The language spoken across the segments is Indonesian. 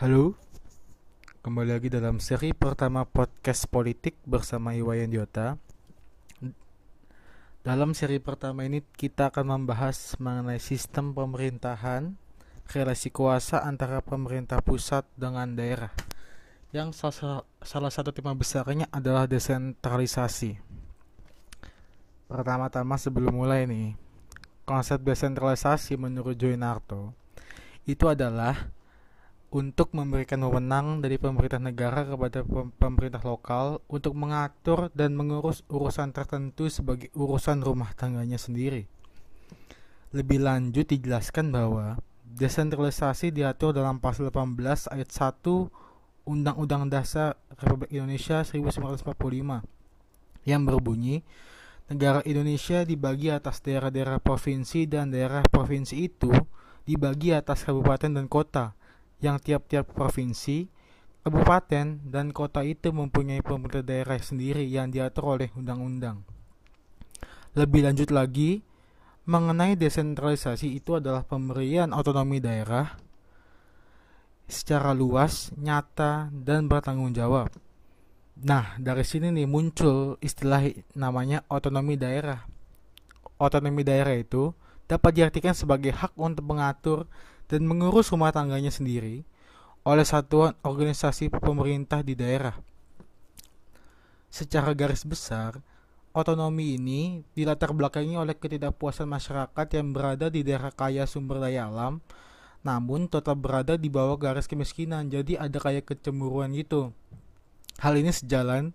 Halo, kembali lagi dalam seri pertama podcast politik bersama Iwayan Diota. Dalam seri pertama ini kita akan membahas mengenai sistem pemerintahan, relasi kuasa antara pemerintah pusat dengan daerah. Yang salah, satu tema besarnya adalah desentralisasi. Pertama-tama sebelum mulai nih, konsep desentralisasi menurut Joinarto itu adalah untuk memberikan wewenang dari pemerintah negara kepada pemerintah lokal untuk mengatur dan mengurus urusan tertentu sebagai urusan rumah tangganya sendiri. Lebih lanjut dijelaskan bahwa desentralisasi diatur dalam pasal 18 ayat 1 Undang-Undang Dasar Republik Indonesia 1945 yang berbunyi negara Indonesia dibagi atas daerah-daerah provinsi dan daerah provinsi itu dibagi atas kabupaten dan kota yang tiap-tiap provinsi, kabupaten, dan kota itu mempunyai pemerintah daerah sendiri yang diatur oleh undang-undang. Lebih lanjut lagi, mengenai desentralisasi itu adalah pemberian otonomi daerah secara luas, nyata, dan bertanggung jawab. Nah, dari sini nih muncul istilah namanya otonomi daerah. Otonomi daerah itu dapat diartikan sebagai hak untuk mengatur dan mengurus rumah tangganya sendiri oleh satuan organisasi pemerintah di daerah. Secara garis besar, otonomi ini dilatar belakangi oleh ketidakpuasan masyarakat yang berada di daerah kaya sumber daya alam, namun tetap berada di bawah garis kemiskinan, jadi ada kayak kecemburuan gitu. Hal ini sejalan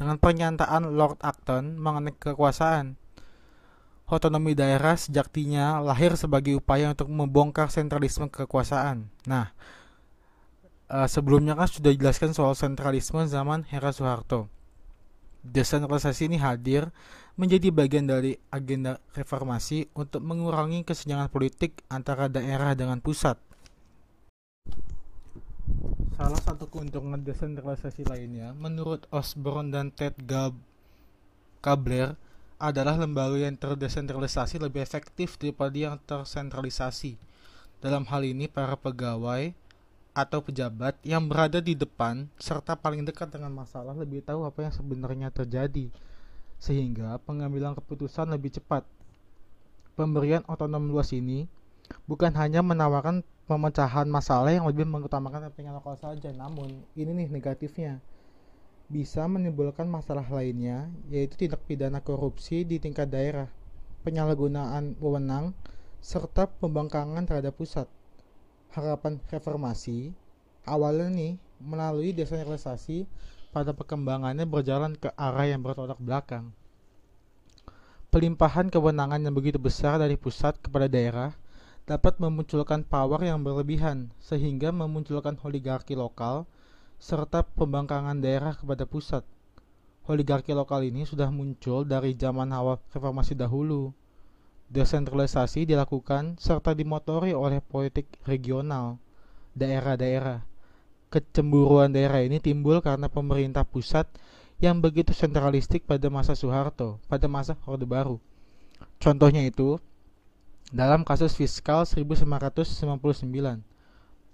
dengan pernyataan Lord Acton mengenai kekuasaan otonomi daerah sejatinya lahir sebagai upaya untuk membongkar sentralisme kekuasaan. Nah, uh, sebelumnya kan sudah dijelaskan soal sentralisme zaman Hera Soeharto. Desentralisasi ini hadir menjadi bagian dari agenda reformasi untuk mengurangi kesenjangan politik antara daerah dengan pusat. Salah satu keuntungan desentralisasi lainnya, menurut Osborne dan Ted Gab Kabler, adalah lembaga yang terdesentralisasi lebih efektif daripada yang tersentralisasi. Dalam hal ini, para pegawai atau pejabat yang berada di depan serta paling dekat dengan masalah lebih tahu apa yang sebenarnya terjadi, sehingga pengambilan keputusan lebih cepat. Pemberian otonom luas ini bukan hanya menawarkan pemecahan masalah yang lebih mengutamakan kepentingan lokal saja, namun ini nih negatifnya bisa menimbulkan masalah lainnya, yaitu tindak pidana korupsi di tingkat daerah, penyalahgunaan wewenang, serta pembangkangan terhadap pusat. Harapan reformasi awalnya nih melalui desentralisasi pada perkembangannya berjalan ke arah yang bertolak belakang. Pelimpahan kewenangan yang begitu besar dari pusat kepada daerah dapat memunculkan power yang berlebihan sehingga memunculkan oligarki lokal serta pembangkangan daerah kepada pusat. Oligarki lokal ini sudah muncul dari zaman awal reformasi dahulu. Desentralisasi dilakukan serta dimotori oleh politik regional, daerah-daerah. Kecemburuan daerah ini timbul karena pemerintah pusat yang begitu sentralistik pada masa Soeharto, pada masa Orde Baru. Contohnya itu, dalam kasus fiskal 1999,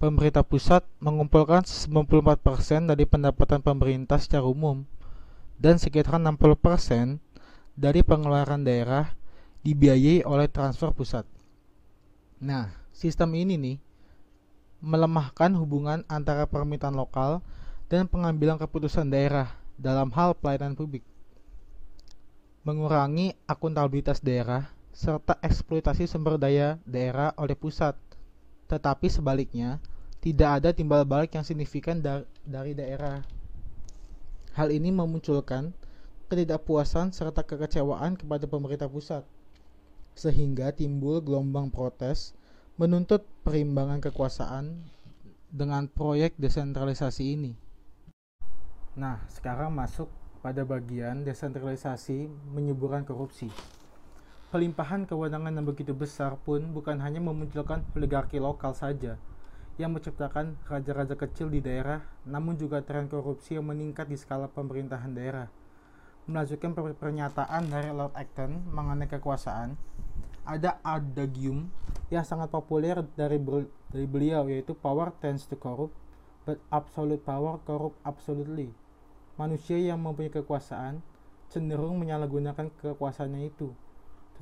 pemerintah pusat mengumpulkan 94% dari pendapatan pemerintah secara umum dan sekitar 60% dari pengeluaran daerah dibiayai oleh transfer pusat. Nah, sistem ini nih melemahkan hubungan antara permintaan lokal dan pengambilan keputusan daerah dalam hal pelayanan publik. Mengurangi akuntabilitas daerah serta eksploitasi sumber daya daerah oleh pusat. Tetapi sebaliknya, tidak ada timbal balik yang signifikan da dari daerah. Hal ini memunculkan ketidakpuasan serta kekecewaan kepada pemerintah pusat, sehingga timbul gelombang protes menuntut perimbangan kekuasaan dengan proyek desentralisasi ini. Nah, sekarang masuk pada bagian desentralisasi menyuburkan korupsi. Pelimpahan kewenangan yang begitu besar pun bukan hanya memunculkan oligarki lokal saja, yang menciptakan raja-raja kecil di daerah, namun juga tren korupsi yang meningkat di skala pemerintahan daerah. Melanjutkan pernyataan dari Lord Acton mengenai kekuasaan, ada adagium yang sangat populer dari, dari beliau yaitu power tends to corrupt, but absolute power corrupt absolutely. Manusia yang mempunyai kekuasaan cenderung menyalahgunakan kekuasaannya itu,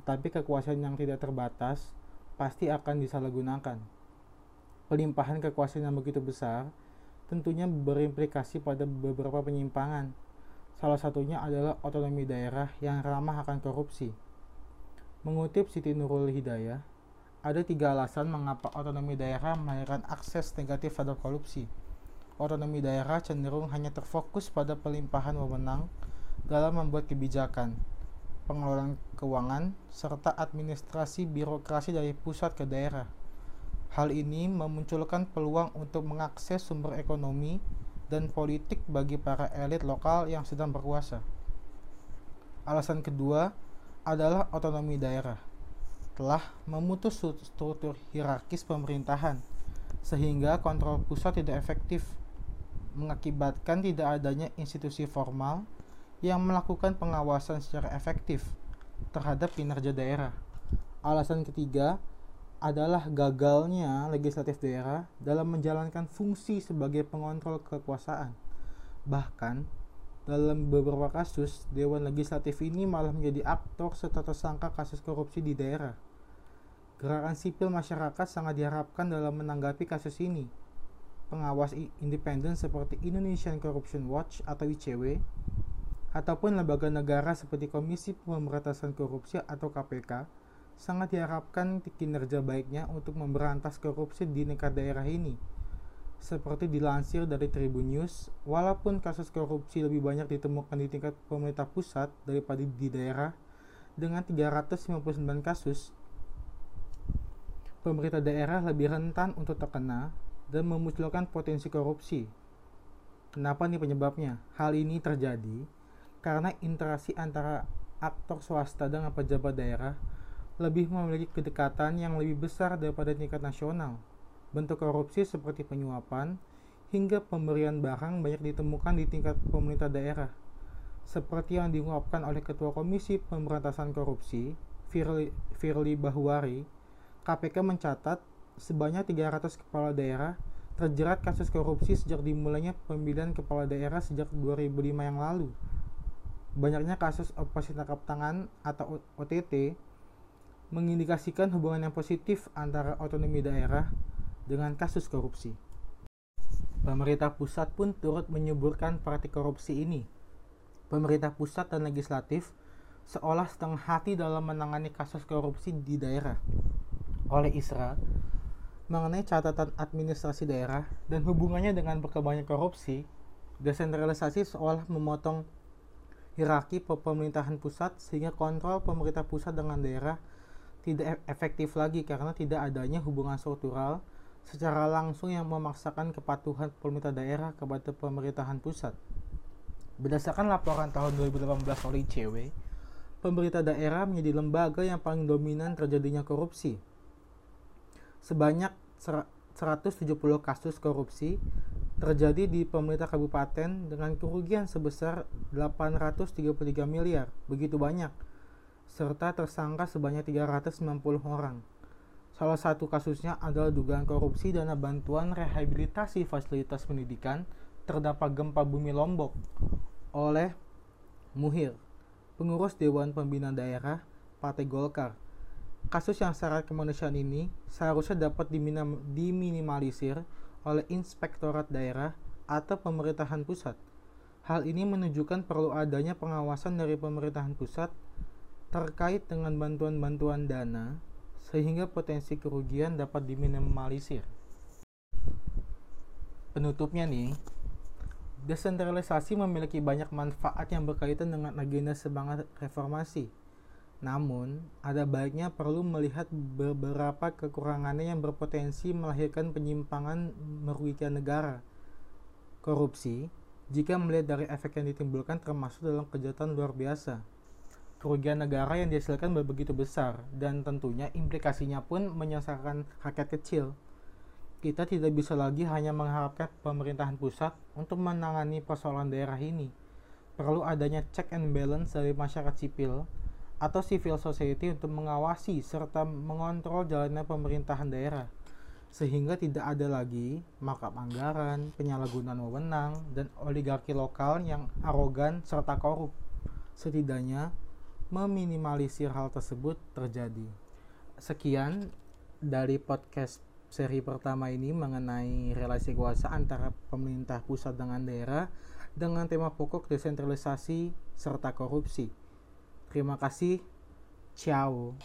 tetapi kekuasaan yang tidak terbatas pasti akan disalahgunakan. Pelimpahan kekuasaan yang begitu besar tentunya berimplikasi pada beberapa penyimpangan. Salah satunya adalah otonomi daerah yang ramah akan korupsi. Mengutip Siti Nurul Hidayah, ada tiga alasan mengapa otonomi daerah melahirkan akses negatif terhadap korupsi. Otonomi daerah cenderung hanya terfokus pada pelimpahan wewenang dalam membuat kebijakan, pengelolaan keuangan, serta administrasi birokrasi dari pusat ke daerah. Hal ini memunculkan peluang untuk mengakses sumber ekonomi dan politik bagi para elit lokal yang sedang berkuasa. Alasan kedua, adalah otonomi daerah telah memutus struktur hierarkis pemerintahan sehingga kontrol pusat tidak efektif mengakibatkan tidak adanya institusi formal yang melakukan pengawasan secara efektif terhadap kinerja daerah. Alasan ketiga adalah gagalnya legislatif daerah dalam menjalankan fungsi sebagai pengontrol kekuasaan. Bahkan dalam beberapa kasus, Dewan Legislatif ini malah menjadi aktor serta tersangka kasus korupsi di daerah. Gerakan sipil masyarakat sangat diharapkan dalam menanggapi kasus ini. Pengawas independen seperti Indonesian Corruption Watch atau ICW, ataupun lembaga negara seperti Komisi Pemberantasan Korupsi atau KPK, sangat diharapkan kinerja baiknya untuk memberantas korupsi di negara daerah ini seperti dilansir dari Tribun News, walaupun kasus korupsi lebih banyak ditemukan di tingkat pemerintah pusat daripada di daerah dengan 359 kasus, pemerintah daerah lebih rentan untuk terkena dan memunculkan potensi korupsi. Kenapa nih penyebabnya? Hal ini terjadi karena interaksi antara aktor swasta dengan pejabat daerah lebih memiliki kedekatan yang lebih besar daripada tingkat nasional. Bentuk korupsi seperti penyuapan hingga pemberian barang banyak ditemukan di tingkat pemerintah daerah. Seperti yang diungkapkan oleh Ketua Komisi Pemberantasan Korupsi, Firly, Firly Bahuari, KPK mencatat sebanyak 300 kepala daerah terjerat kasus korupsi sejak dimulainya pemilihan kepala daerah sejak 2005 yang lalu. Banyaknya kasus operasi tangkap tangan atau OTT mengindikasikan hubungan yang positif antara otonomi daerah dengan kasus korupsi. Pemerintah pusat pun turut menyuburkan praktik korupsi ini. Pemerintah pusat dan legislatif seolah setengah hati dalam menangani kasus korupsi di daerah. Oleh Isra, mengenai catatan administrasi daerah dan hubungannya dengan berkembangnya korupsi, desentralisasi seolah memotong hierarki pemerintahan pusat sehingga kontrol pemerintah pusat dengan daerah tidak e-, efektif lagi karena tidak adanya hubungan struktural secara langsung yang memaksakan kepatuhan pemerintah daerah kepada pemerintahan pusat. Berdasarkan laporan tahun 2018 oleh ICW, pemerintah daerah menjadi lembaga yang paling dominan terjadinya korupsi. Sebanyak 170 kasus korupsi terjadi di pemerintah kabupaten dengan kerugian sebesar 833 miliar, begitu banyak, serta tersangka sebanyak 390 orang. Salah satu kasusnya adalah dugaan korupsi dana bantuan rehabilitasi fasilitas pendidikan terdampak gempa bumi Lombok oleh Muhir, pengurus Dewan Pembina Daerah Partai Golkar. Kasus yang syarat kemanusiaan ini seharusnya dapat diminimalisir oleh Inspektorat Daerah atau pemerintahan pusat. Hal ini menunjukkan perlu adanya pengawasan dari pemerintahan pusat terkait dengan bantuan-bantuan dana sehingga potensi kerugian dapat diminimalisir. Penutupnya nih, desentralisasi memiliki banyak manfaat yang berkaitan dengan agenda semangat reformasi. Namun, ada baiknya perlu melihat beberapa kekurangannya yang berpotensi melahirkan penyimpangan merugikan negara. Korupsi, jika melihat dari efek yang ditimbulkan termasuk dalam kejahatan luar biasa kerugian negara yang dihasilkan begitu besar dan tentunya implikasinya pun menyelesaikan rakyat kecil. Kita tidak bisa lagi hanya mengharapkan pemerintahan pusat untuk menangani persoalan daerah ini. Perlu adanya check and balance dari masyarakat sipil atau civil society untuk mengawasi serta mengontrol jalannya pemerintahan daerah. sehingga tidak ada lagi markup anggaran, penyalahgunaan wewenang, dan oligarki lokal yang arogan serta korup. Setidaknya, meminimalisir hal tersebut terjadi. Sekian dari podcast seri pertama ini mengenai relasi kuasa antara pemerintah pusat dengan daerah dengan tema pokok desentralisasi serta korupsi. Terima kasih. Ciao.